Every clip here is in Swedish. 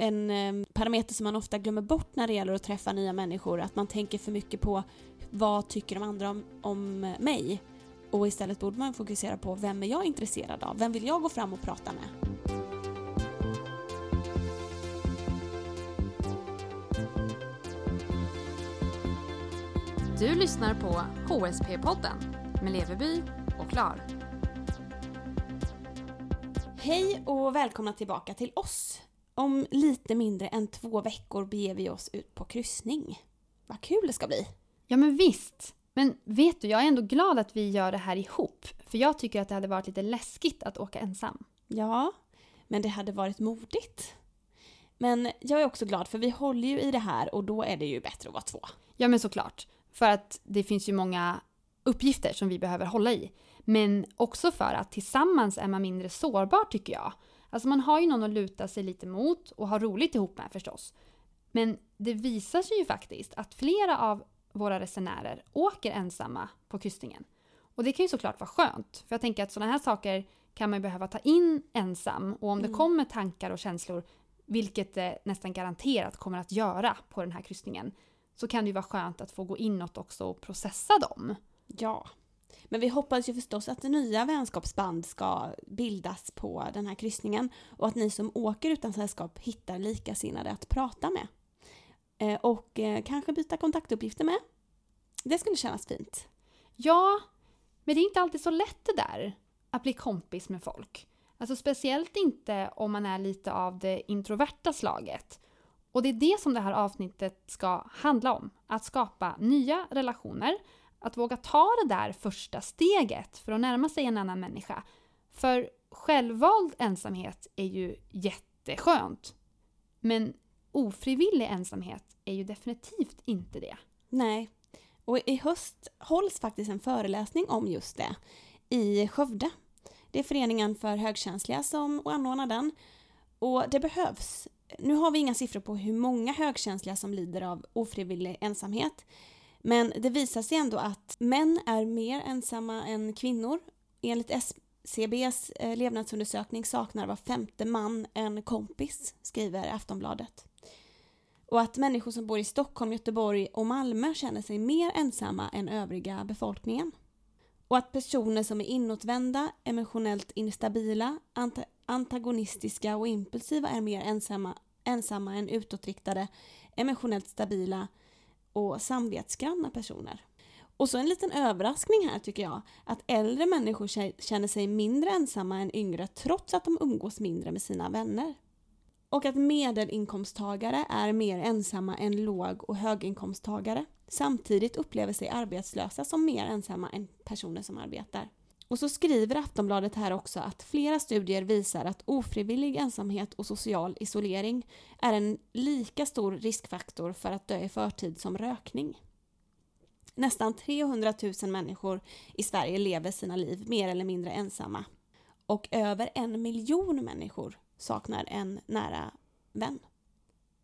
en parameter som man ofta glömmer bort när det gäller att träffa nya människor. Att man tänker för mycket på vad tycker de andra om, om mig? Och istället borde man fokusera på vem är jag intresserad av? Vem vill jag gå fram och prata med? Du lyssnar på HSP-podden med Leveby och Klar. Hej och välkomna tillbaka till oss. Om lite mindre än två veckor beger vi oss ut på kryssning. Vad kul det ska bli! Ja men visst! Men vet du, jag är ändå glad att vi gör det här ihop. För jag tycker att det hade varit lite läskigt att åka ensam. Ja, men det hade varit modigt. Men jag är också glad för vi håller ju i det här och då är det ju bättre att vara två. Ja men såklart. För att det finns ju många uppgifter som vi behöver hålla i. Men också för att tillsammans är man mindre sårbar tycker jag. Alltså man har ju någon att luta sig lite mot och ha roligt ihop med förstås. Men det visar sig ju faktiskt att flera av våra resenärer åker ensamma på kryssningen. Och det kan ju såklart vara skönt. För jag tänker att sådana här saker kan man ju behöva ta in ensam. Och om mm. det kommer tankar och känslor, vilket det nästan garanterat kommer att göra på den här kryssningen, så kan det ju vara skönt att få gå inåt också och processa dem. Ja. Men vi hoppas ju förstås att nya vänskapsband ska bildas på den här kryssningen och att ni som åker utan sällskap hittar likasinnade att prata med. Eh, och eh, kanske byta kontaktuppgifter med. Det skulle kännas fint. Ja, men det är inte alltid så lätt det där, att bli kompis med folk. Alltså speciellt inte om man är lite av det introverta slaget. Och det är det som det här avsnittet ska handla om. Att skapa nya relationer, att våga ta det där första steget för att närma sig en annan människa. För självvald ensamhet är ju jätteskönt. Men ofrivillig ensamhet är ju definitivt inte det. Nej. Och i höst hålls faktiskt en föreläsning om just det i Skövde. Det är Föreningen för högkänsliga som anordnar den. Och det behövs. Nu har vi inga siffror på hur många högkänsliga som lider av ofrivillig ensamhet. Men det visar sig ändå att män är mer ensamma än kvinnor. Enligt SCBs eh, levnadsundersökning saknar var femte man en kompis, skriver Aftonbladet. Och att människor som bor i Stockholm, Göteborg och Malmö känner sig mer ensamma än övriga befolkningen. Och att personer som är inåtvända, emotionellt instabila, antagonistiska och impulsiva är mer ensamma, ensamma än utåtriktade, emotionellt stabila och samvetsgranna personer. Och så en liten överraskning här tycker jag, att äldre människor känner sig mindre ensamma än yngre trots att de umgås mindre med sina vänner. Och att medelinkomsttagare är mer ensamma än låg och höginkomsttagare. Samtidigt upplever sig arbetslösa som mer ensamma än personer som arbetar. Och så skriver Aftonbladet här också att flera studier visar att ofrivillig ensamhet och social isolering är en lika stor riskfaktor för att dö i förtid som rökning. Nästan 300 000 människor i Sverige lever sina liv mer eller mindre ensamma. Och över en miljon människor saknar en nära vän.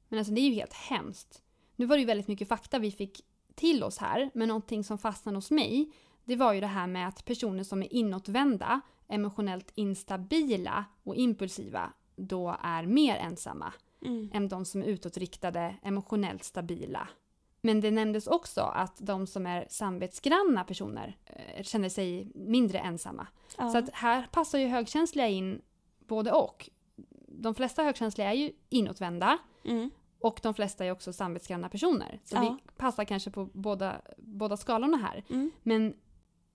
Men alltså det är ju helt hemskt. Nu var det ju väldigt mycket fakta vi fick till oss här, men någonting som fastnade hos mig, det var ju det här med att personer som är inåtvända, emotionellt instabila och impulsiva då är mer ensamma mm. än de som är utåtriktade, emotionellt stabila. Men det nämndes också att de som är samvetsgranna personer eh, känner sig mindre ensamma. Ja. Så att här passar ju högkänsliga in både och de flesta högkänsliga är ju inåtvända mm. och de flesta är också samvetsgranna personer. Så ja. vi passar kanske på båda, båda skalorna här. Mm. Men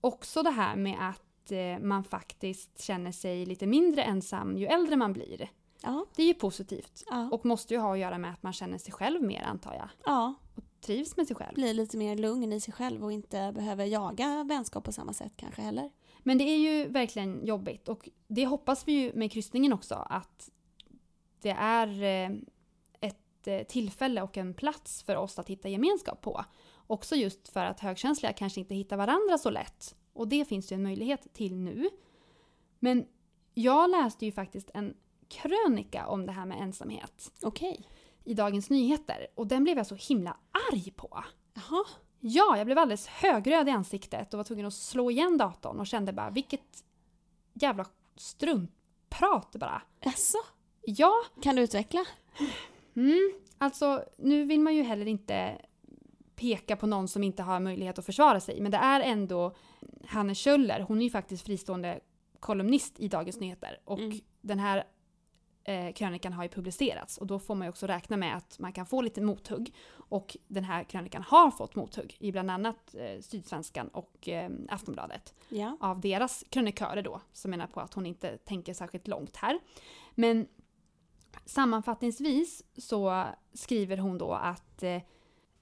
också det här med att eh, man faktiskt känner sig lite mindre ensam ju äldre man blir. Ja. Det är ju positivt. Ja. Och måste ju ha att göra med att man känner sig själv mer antar jag. Ja. Och trivs med sig själv. Blir lite mer lugn i sig själv och inte behöver jaga vänskap på samma sätt kanske heller. Men det är ju verkligen jobbigt och det hoppas vi ju med kryssningen också att det är eh, ett eh, tillfälle och en plats för oss att hitta gemenskap på. Också just för att högkänsliga kanske inte hittar varandra så lätt. Och det finns det en möjlighet till nu. Men jag läste ju faktiskt en krönika om det här med ensamhet. Okej. I Dagens Nyheter. Och den blev jag så himla arg på. Jaha. Ja, jag blev alldeles högröd i ansiktet och var tvungen att slå igen datorn och kände bara vilket jävla struntprat bara. Jaså? Ja. Kan du utveckla? Mm, alltså, nu vill man ju heller inte peka på någon som inte har möjlighet att försvara sig. Men det är ändå Hanne Kjöller, hon är ju faktiskt fristående kolumnist i Dagens Nyheter. Och Mm. den här eh, krönikan har ju publicerats och då får man ju också räkna med att man kan få lite mothugg. Och den här krönikan har fått mothugg i bland annat eh, Sydsvenskan och eh, Aftonbladet Ja. av deras krönikörer då, som menar på att hon inte tänker särskilt långt här. Men sammanfattningsvis så skriver hon då att eh,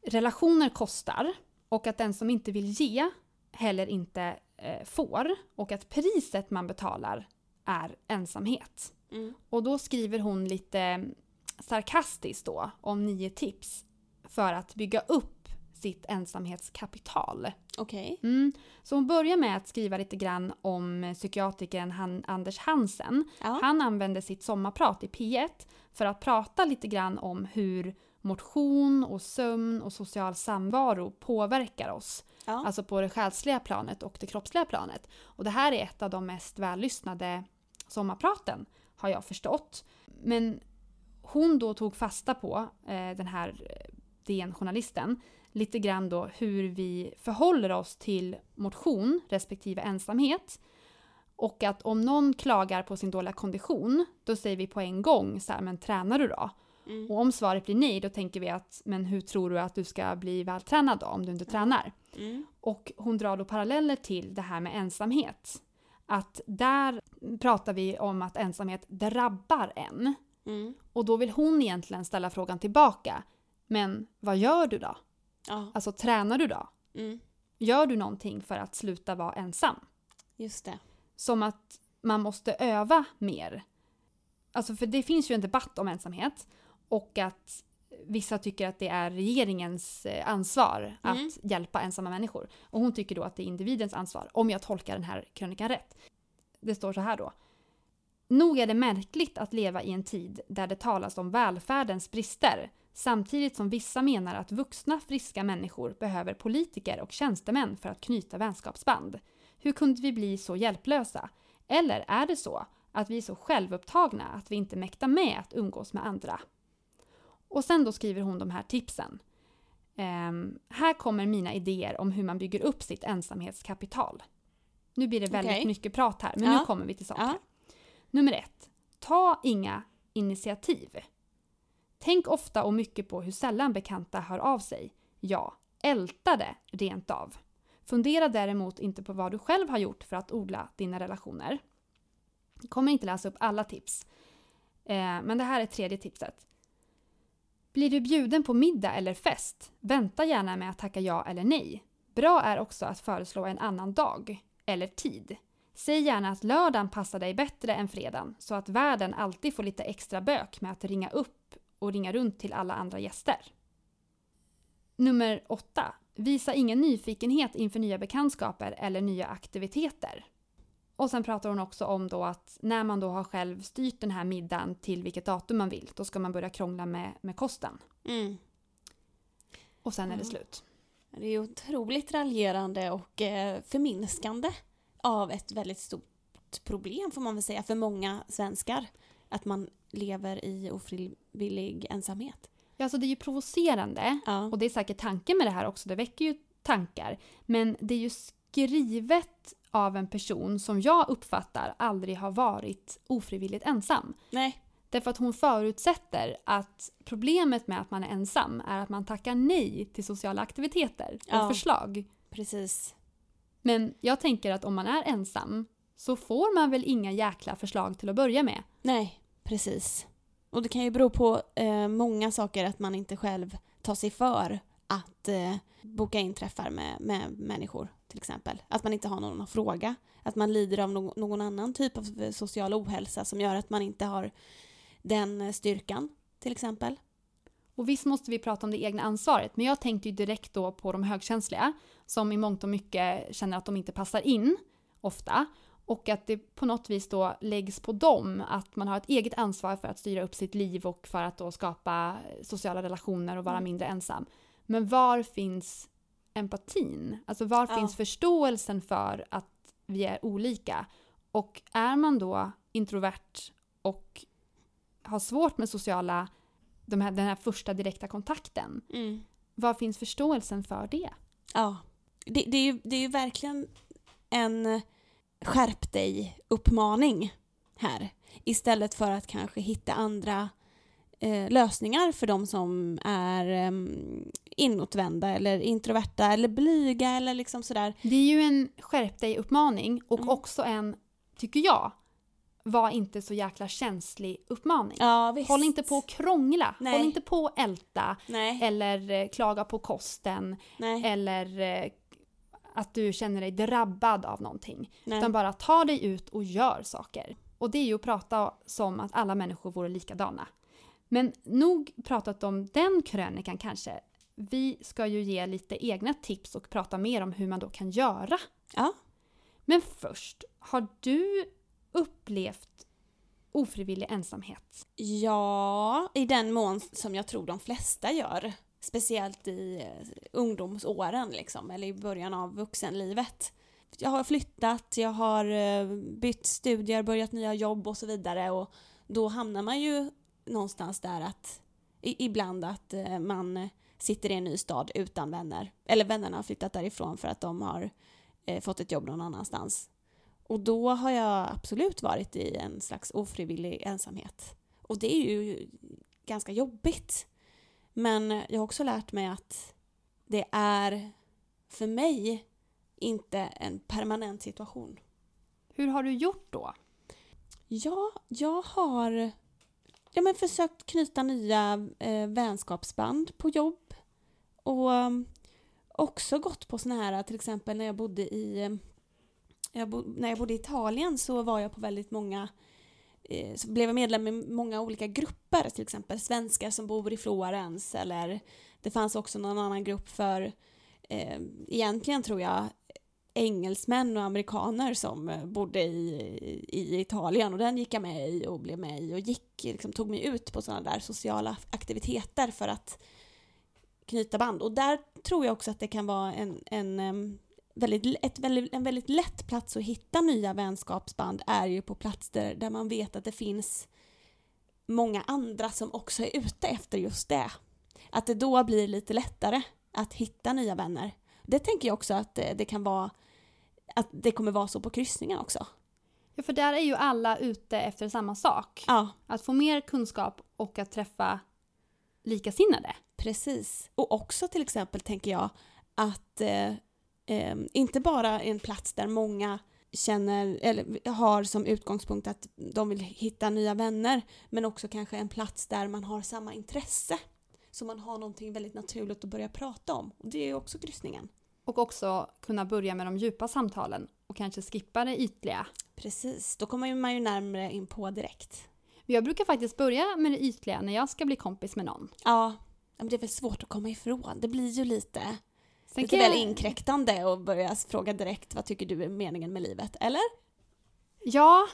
relationer kostar och att den som inte vill ge heller inte eh, får och att priset man betalar är ensamhet. Mm. Och då skriver hon lite sarkastiskt då om nio tips för att bygga upp sitt ensamhetskapital. Okej. Mm. Så hon börjar med att skriva lite grann om psykiatrikern han, Anders Hansen. Ja. Han använde sitt sommarprat i P1 för att prata lite grann om hur motion och sömn och social samvaro påverkar oss. Ja. Alltså på det själsliga planet och det kroppsliga planet. Och det här är ett av de mest vällyssnade sommarpraten har jag förstått. Men hon då tog fasta på, eh, den här eh, DN-journalisten, lite grann då hur vi förhåller oss till motion respektive ensamhet. Och att om någon klagar på sin dåliga kondition, då säger vi på en gång så här, men tränar du då? Mm. Och om svaret blir nej, då tänker vi att, men hur tror du att du ska bli vältränad då om du inte tränar? Mm. Och hon drar då paralleller till det här med ensamhet. Att där pratar vi om att ensamhet drabbar en. Mm. Och då vill hon egentligen ställa frågan tillbaka. Men vad gör du då? Ja. Alltså tränar du då? Mm. Gör du någonting för att sluta vara ensam? Just det. Som att man måste öva mer. Alltså för det finns ju en debatt om ensamhet. Och att vissa tycker att det är regeringens eh, ansvar att Mm. hjälpa ensamma människor. Och hon tycker då att det är individens ansvar, om jag tolkar den här krönikan rätt. Det står så här då. Nog är det märkligt att leva i en tid där det talas om välfärdens brister samtidigt som vissa menar att vuxna friska människor behöver politiker och tjänstemän för att knyta vänskapsband. Hur kunde vi bli så hjälplösa? Eller är det så att vi är så självupptagna att vi inte mäktar med att umgås med andra? Och sen då skriver hon de här tipsen. Ehm, här kommer mina idéer om hur man bygger upp sitt ensamhetskapital. Nu blir det väldigt Okej. mycket prat här, men Ja. nu kommer vi till saker. Ja. Nummer ett. Ta inga initiativ. Tänk ofta och mycket på hur sällan bekanta hör av sig. Ja, älta det rent av. Fundera däremot inte på vad du själv har gjort för att odla dina relationer. Jag kommer inte läsa upp alla tips. Eh, men det här är tredje tipset. Blir du bjuden på middag eller fest, vänta gärna med att tacka ja eller nej. Bra är också att föreslå en annan dag, eller tid. Säg gärna att lördagen passar dig bättre än fredagen så att värden alltid får lite extra bök med att ringa upp och ringa runt till alla andra gäster. Nummer 8. Visa ingen nyfikenhet inför nya bekantskaper eller nya aktiviteter. Och sen pratar hon också om då att när man då har själv styrt den här middagen till vilket datum man vill, då ska man börja krångla med, med kosten. Mm. Och sen är det slut. Det är otroligt raljerande och eh, förminskande av ett väldigt stort problem får man väl säga för många svenskar. Att man lever i ofrivillig ensamhet. Ja, alltså det är ju provocerande Ja. Och det är säkert tanken med det här också, det väcker ju tankar. Men det är ju skrivet av en person som jag uppfattar aldrig har varit ofrivilligt ensam. Nej. Därför att hon förutsätter att problemet med att man är ensam är att man tackar nej till sociala aktiviteter och Ja. förslag. Precis. Men jag tänker att om man är ensam så får man väl inga jäkla förslag till att börja med. Nej, precis. Och det kan ju bero på eh, många saker att man inte själv tar sig för att eh, boka in träffar med, med människor till exempel. Att man inte har någon att fråga. Att man lider av någon, någon annan typ av eh, social ohälsa som gör att man inte har den eh, styrkan till exempel. Och visst måste vi prata om det egna ansvaret, men jag tänkte ju direkt då på de högkänsliga som i mångt och mycket känner att de inte passar in ofta. Och att det på något vis då läggs på dem att man har ett eget ansvar för att styra upp sitt liv och för att då skapa sociala relationer och vara Mm. mindre ensam. Men var finns empatin? Alltså var Ja. finns förståelsen för att vi är olika? Och är man då introvert och har svårt med sociala de här, den här första direkta kontakten. Mm. Var finns förståelsen för det? Ja. Det, det, är ju, det är ju verkligen en skärp dig-uppmaning här. Istället för att kanske hitta andra eh, lösningar för de som är eh, inåtvända eller introverta eller blyga eller liksom sådär. Det är ju en skärp dig-uppmaning och Mm. också en, tycker jag, var inte så jäkla känslig uppmaning. Ja. Håll inte på att krångla, Nej. håll inte på att älta Nej, eller eh, klaga på kosten nej, eller eh, att du känner dig drabbad av någonting. nej. Utan bara ta dig ut och gör saker. Och det är ju att prata som att alla människor vore likadana. Men nog pratat om den krönikan kanske. Vi ska ju ge lite egna tips och prata mer om hur man då kan göra. Ja. Men först, har du upplevt ofrivillig ensamhet? Ja, i den mån som jag tror de flesta gör. Speciellt i eh, ungdomsåren liksom, eller i början av vuxenlivet. Jag har flyttat, jag har eh, bytt studier, börjat nya jobb och så vidare och då hamnar man ju någonstans där att i, ibland att eh, man sitter i en ny stad utan vänner. Eller vännerna har flyttat därifrån för att de har eh, fått ett jobb någon annanstans. Och då har jag absolut varit i en slags ofrivillig ensamhet. Och det är ju ganska jobbigt. Men jag har också lärt mig att det är för mig inte en permanent situation. Hur har du gjort då? Ja, jag har ja, men försökt knyta nya eh, vänskapsband på jobb. Och um, också gått på såna här, till exempel när jag bodde i eh, jag bo, när jag bodde i Italien så var jag på väldigt många eh, så blev jag medlem i många olika grupper, till exempel svenskar som bor i Florens eller det fanns också någon annan grupp för eh, egentligen tror jag engelsmän och amerikaner som eh, bodde i, i Italien och den gick jag med i och blev med i och gick, liksom, tog mig ut på sådana där sociala aktiviteter för att knyta band. Och där tror jag också att det kan vara en, en, väldigt, ett, väldigt, en väldigt lätt plats att hitta nya vänskapsband är ju på platser där man vet att det finns många andra som också är ute efter just det. Att det då blir lite lättare att hitta nya vänner. Det tänker jag också att det, det kan vara att det kommer vara så på kryssningen också. Ja, för där är ju alla ute efter samma sak. Ja, Att få mer kunskap och att träffa likasinnade. precis. Och också till exempel tänker jag att eh, eh, inte bara en plats där många känner eller har som utgångspunkt att de vill hitta nya vänner men också kanske en plats där man har samma intresse. Så man har någonting väldigt naturligt att börja prata om. Och det är ju också kryssningen. Och också kunna börja med de djupa samtalen och kanske skippa det ytliga. Precis, då kommer man ju närmare in på direkt. Jag brukar faktiskt börja med det ytliga när jag ska bli kompis med någon. Ja, men det är väl svårt att komma ifrån. Det blir ju lite, Sen lite kan jag- väl inkräktande och börja fråga direkt vad tycker du är meningen med livet? Eller? Ja,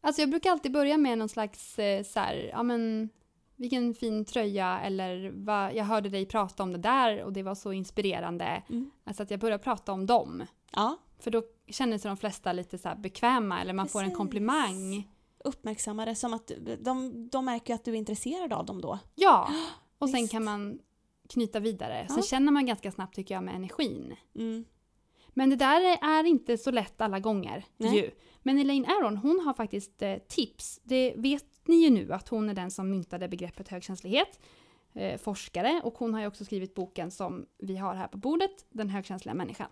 alltså jag brukar alltid börja med någon slags eh, så här, ja men vilken fin tröja eller vad, jag hörde dig prata om det där och det var så inspirerande. Mm. Alltså att jag börjar prata om dem. Ja, För då känner sig de flesta lite så här bekväma eller man får en Precis. komplimang. uppmärksamma det som att de, de märker att du är intresserad av dem då. Ja, och sen kan man knyta vidare. Sen Ja. känner man ganska snabbt tycker jag med energin. Mm. Men det där är- är inte så lätt alla gånger Nej. ju. Men Elaine Aron, hon har faktiskt eh, tips. Det vet ni ju nu att hon är den som myntade begreppet högkänslighet. Eh, forskare och hon har ju också skrivit boken som vi har här på bordet, Den högkänsliga människan.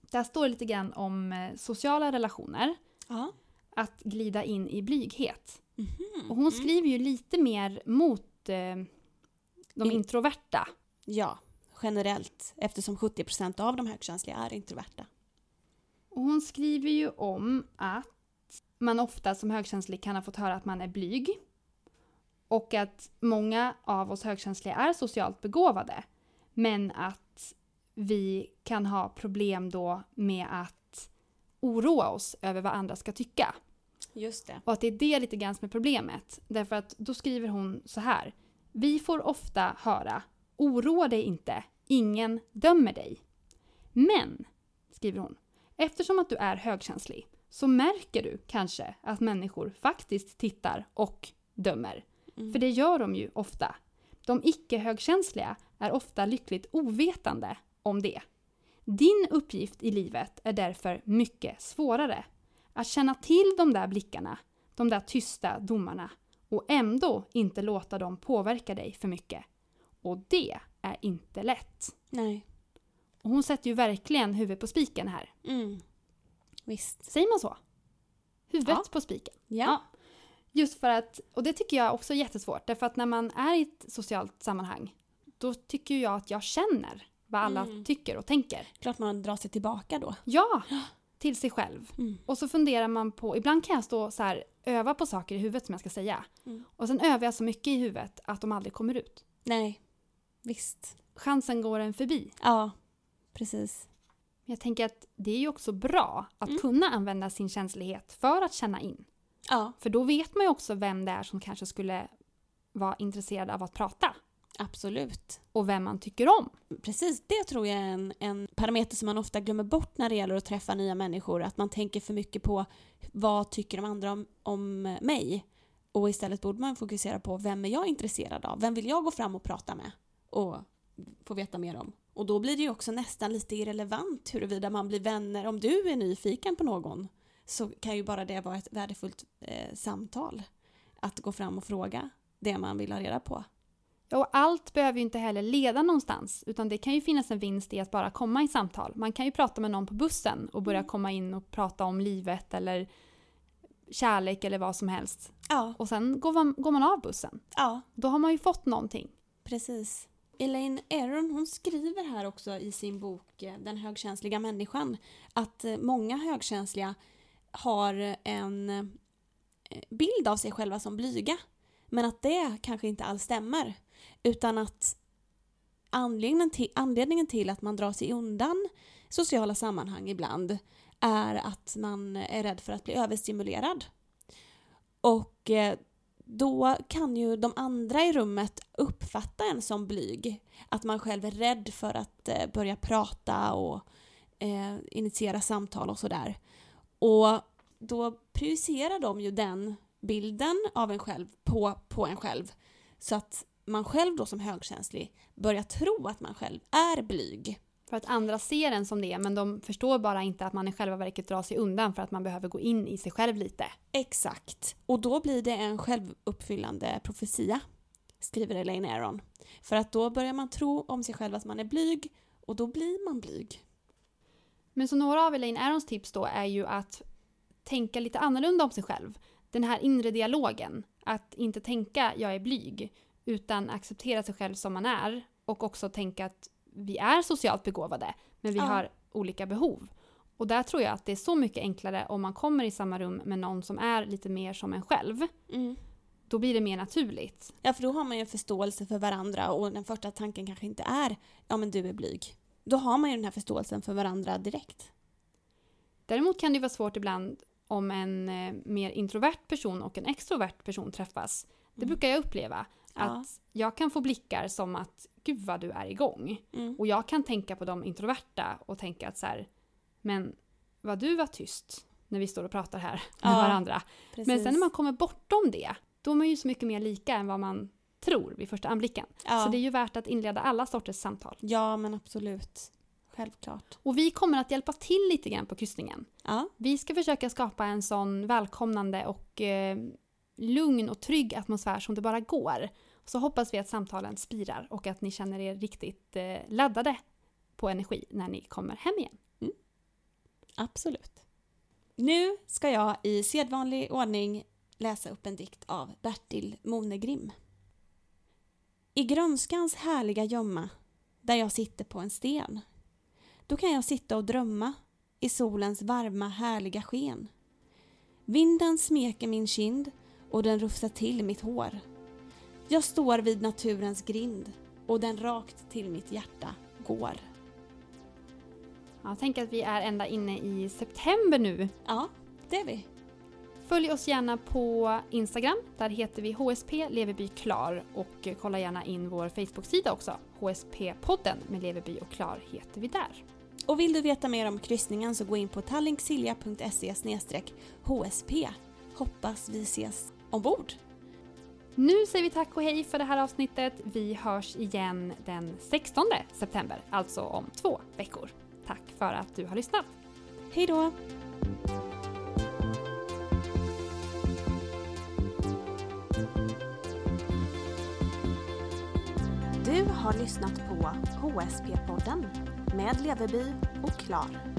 Där står det lite grann om eh, sociala relationer, Ja. att glida in i blyghet. Mhm. Och hon skriver ju lite mer mot eh, de In- introverta. Ja, generellt eftersom 70% av de högkänsliga är introverta. Och hon skriver ju om att man ofta som högkänslig kan ha fått höra att man är blyg. Och att många av oss högkänsliga är socialt begåvade. Men att vi kan ha problem då med att oroa oss över vad andra ska tycka. Just det. Och att det är det lite grann som är problemet. Därför att då skriver hon så här. Vi får ofta höra Oroa dig inte, ingen dömer dig. Men, skriver hon, eftersom att du är högkänslig så märker du kanske att människor faktiskt tittar och dömer. Mm. För det gör de ju ofta. De icke-högkänsliga är ofta lyckligt ovetande om det. Din uppgift i livet är därför mycket svårare. Att känna till de där blickarna, de där tysta domarna och ändå inte låta dem påverka dig för mycket. Och det är inte lätt. Nej. Och hon sätter ju verkligen huvudet på spiken här. Mm. Visst. Säger man så? Huvudet Ja. på spiken. Ja. Just för att, och det tycker jag också är jättesvårt, därför att när man är i ett socialt sammanhang, då tycker jag att jag känner vad alla Mm. tycker och tänker. Klart man drar sig tillbaka då. Ja, till sig själv. Mm. Och så funderar man på, ibland kan jag stå så här, öva på saker i huvudet som jag ska säga. Mm. Och sen övar jag så mycket i huvudet att de aldrig kommer ut. Nej. Visst. Chansen går en förbi. Ja. Precis. Jag tänker att det är ju också bra att Mm. kunna använda sin känslighet för att känna in. Ja. För då vet man ju också vem det är som kanske skulle vara intresserad av att prata. Absolut. Och vem man tycker om. Precis, det tror jag är en, en parameter som man ofta glömmer bort när det gäller att träffa nya människor. Att man tänker för mycket på vad tycker de andra om, om mig? Och istället borde man fokusera på vem är jag intresserad av? Vem vill jag gå fram och prata med? Och få veta mer om. Och då blir det ju också nästan lite irrelevant huruvida man blir vänner. Om du är nyfiken på någon så kan ju bara det vara ett värdefullt eh, samtal. Att gå fram och fråga det man vill ha reda på. Och allt behöver ju inte heller leda någonstans, utan det kan ju finnas en vinst i att bara komma i samtal. Man kan ju prata med någon på bussen och börja komma in och prata om livet eller kärlek eller vad som helst. Ja, Och sen går man, går man av bussen. ja. Då har man ju fått någonting. Precis. Elaine Aron hon skriver här också i sin bok eh, Den högkänsliga människan att eh, många högkänsliga har eh, en bild av sig själva som blyga. Men att det kanske inte alls stämmer. Utan att anledningen till, anledningen till att man drar sig undan sociala sammanhang ibland är att man är rädd för att bli överstimulerad. Och då kan ju de andra i rummet uppfatta en som blyg. Att man själv är rädd för att eh, börja prata och eh, initiera samtal och sådär. Och då projicerar de ju den bilden av en själv på, på en själv. Så att man själv då som högkänslig börjar tro att man själv är blyg. För att andra ser en som det, men de förstår bara inte att man i själva verket drar sig undan för att man behöver gå in i sig själv lite. Exakt. Och då blir det en självuppfyllande profetia, skriver Elaine Aron. För att då börjar man tro om sig själv att man är blyg och då blir man blyg. Men så några av Elaine Arons tips då är ju att tänka lite annorlunda om sig själv. Den här inre dialogen. Att inte tänka jag är blyg, utan acceptera sig själv som man är och också tänka att vi är socialt begåvade, men vi Ja. har olika behov. Och där tror jag att det är så mycket enklare om man kommer i samma rum med någon som är lite mer som en själv. Mm. Då blir det mer naturligt. Ja, för då har man ju en förståelse för varandra och den första tanken kanske inte är ja men du är blyg. Då har man ju den här förståelsen för varandra direkt. Däremot kan det vara svårt ibland om en eh, mer introvert person och en extrovert person träffas. Det Mm. brukar jag uppleva. Ja. Att jag kan få blickar som att gud vad du är igång. Mm. Och jag kan tänka på de introverta och tänka att så här, men vad du var tyst när vi står och pratar här med Ja, varandra. Precis. Men sen när man kommer bortom det, då är man ju så mycket mer lika än vad man tror vid första anblicken. ja. Så det är ju värt att inleda alla sorters samtal. ja, men absolut. Självklart. Och vi kommer att hjälpa till lite grann på kryssningen. Ja, Vi ska försöka skapa en sån välkomnande och eh, lugn och trygg atmosfär som det bara går. Så hoppas vi att samtalen spirar och att ni känner er riktigt eh, laddade på energi när ni kommer hem igen. absolut. Nu ska jag i sedvanlig ordning läsa upp en dikt av Bertil Monegrim. I grönskans härliga gömma, där jag sitter på en sten, då kan jag sitta och drömma i solens varma härliga sken. Vinden smeker min kind och den rufsar till mitt hår. Jag står vid naturens grind och den rakt till mitt hjärta går. Jag tänker att vi är ända inne i september nu. Ja, det är vi. Följ oss gärna på Instagram. Där heter vi HSP Leverby Klar och kolla gärna in vår Facebook-sida också. HSP-podden med Leverby och Klar heter vi där. Och vill du veta mer om kryssningen så gå in på tallinksilja.se HSP. Hoppas vi ses ombord. Nu säger vi tack och hej för det här avsnittet. Vi hörs igen den 16 september, alltså om två veckor. Tack för att du har lyssnat. Hej då! Du har lyssnat på HSP-podden med Leveby och Klar.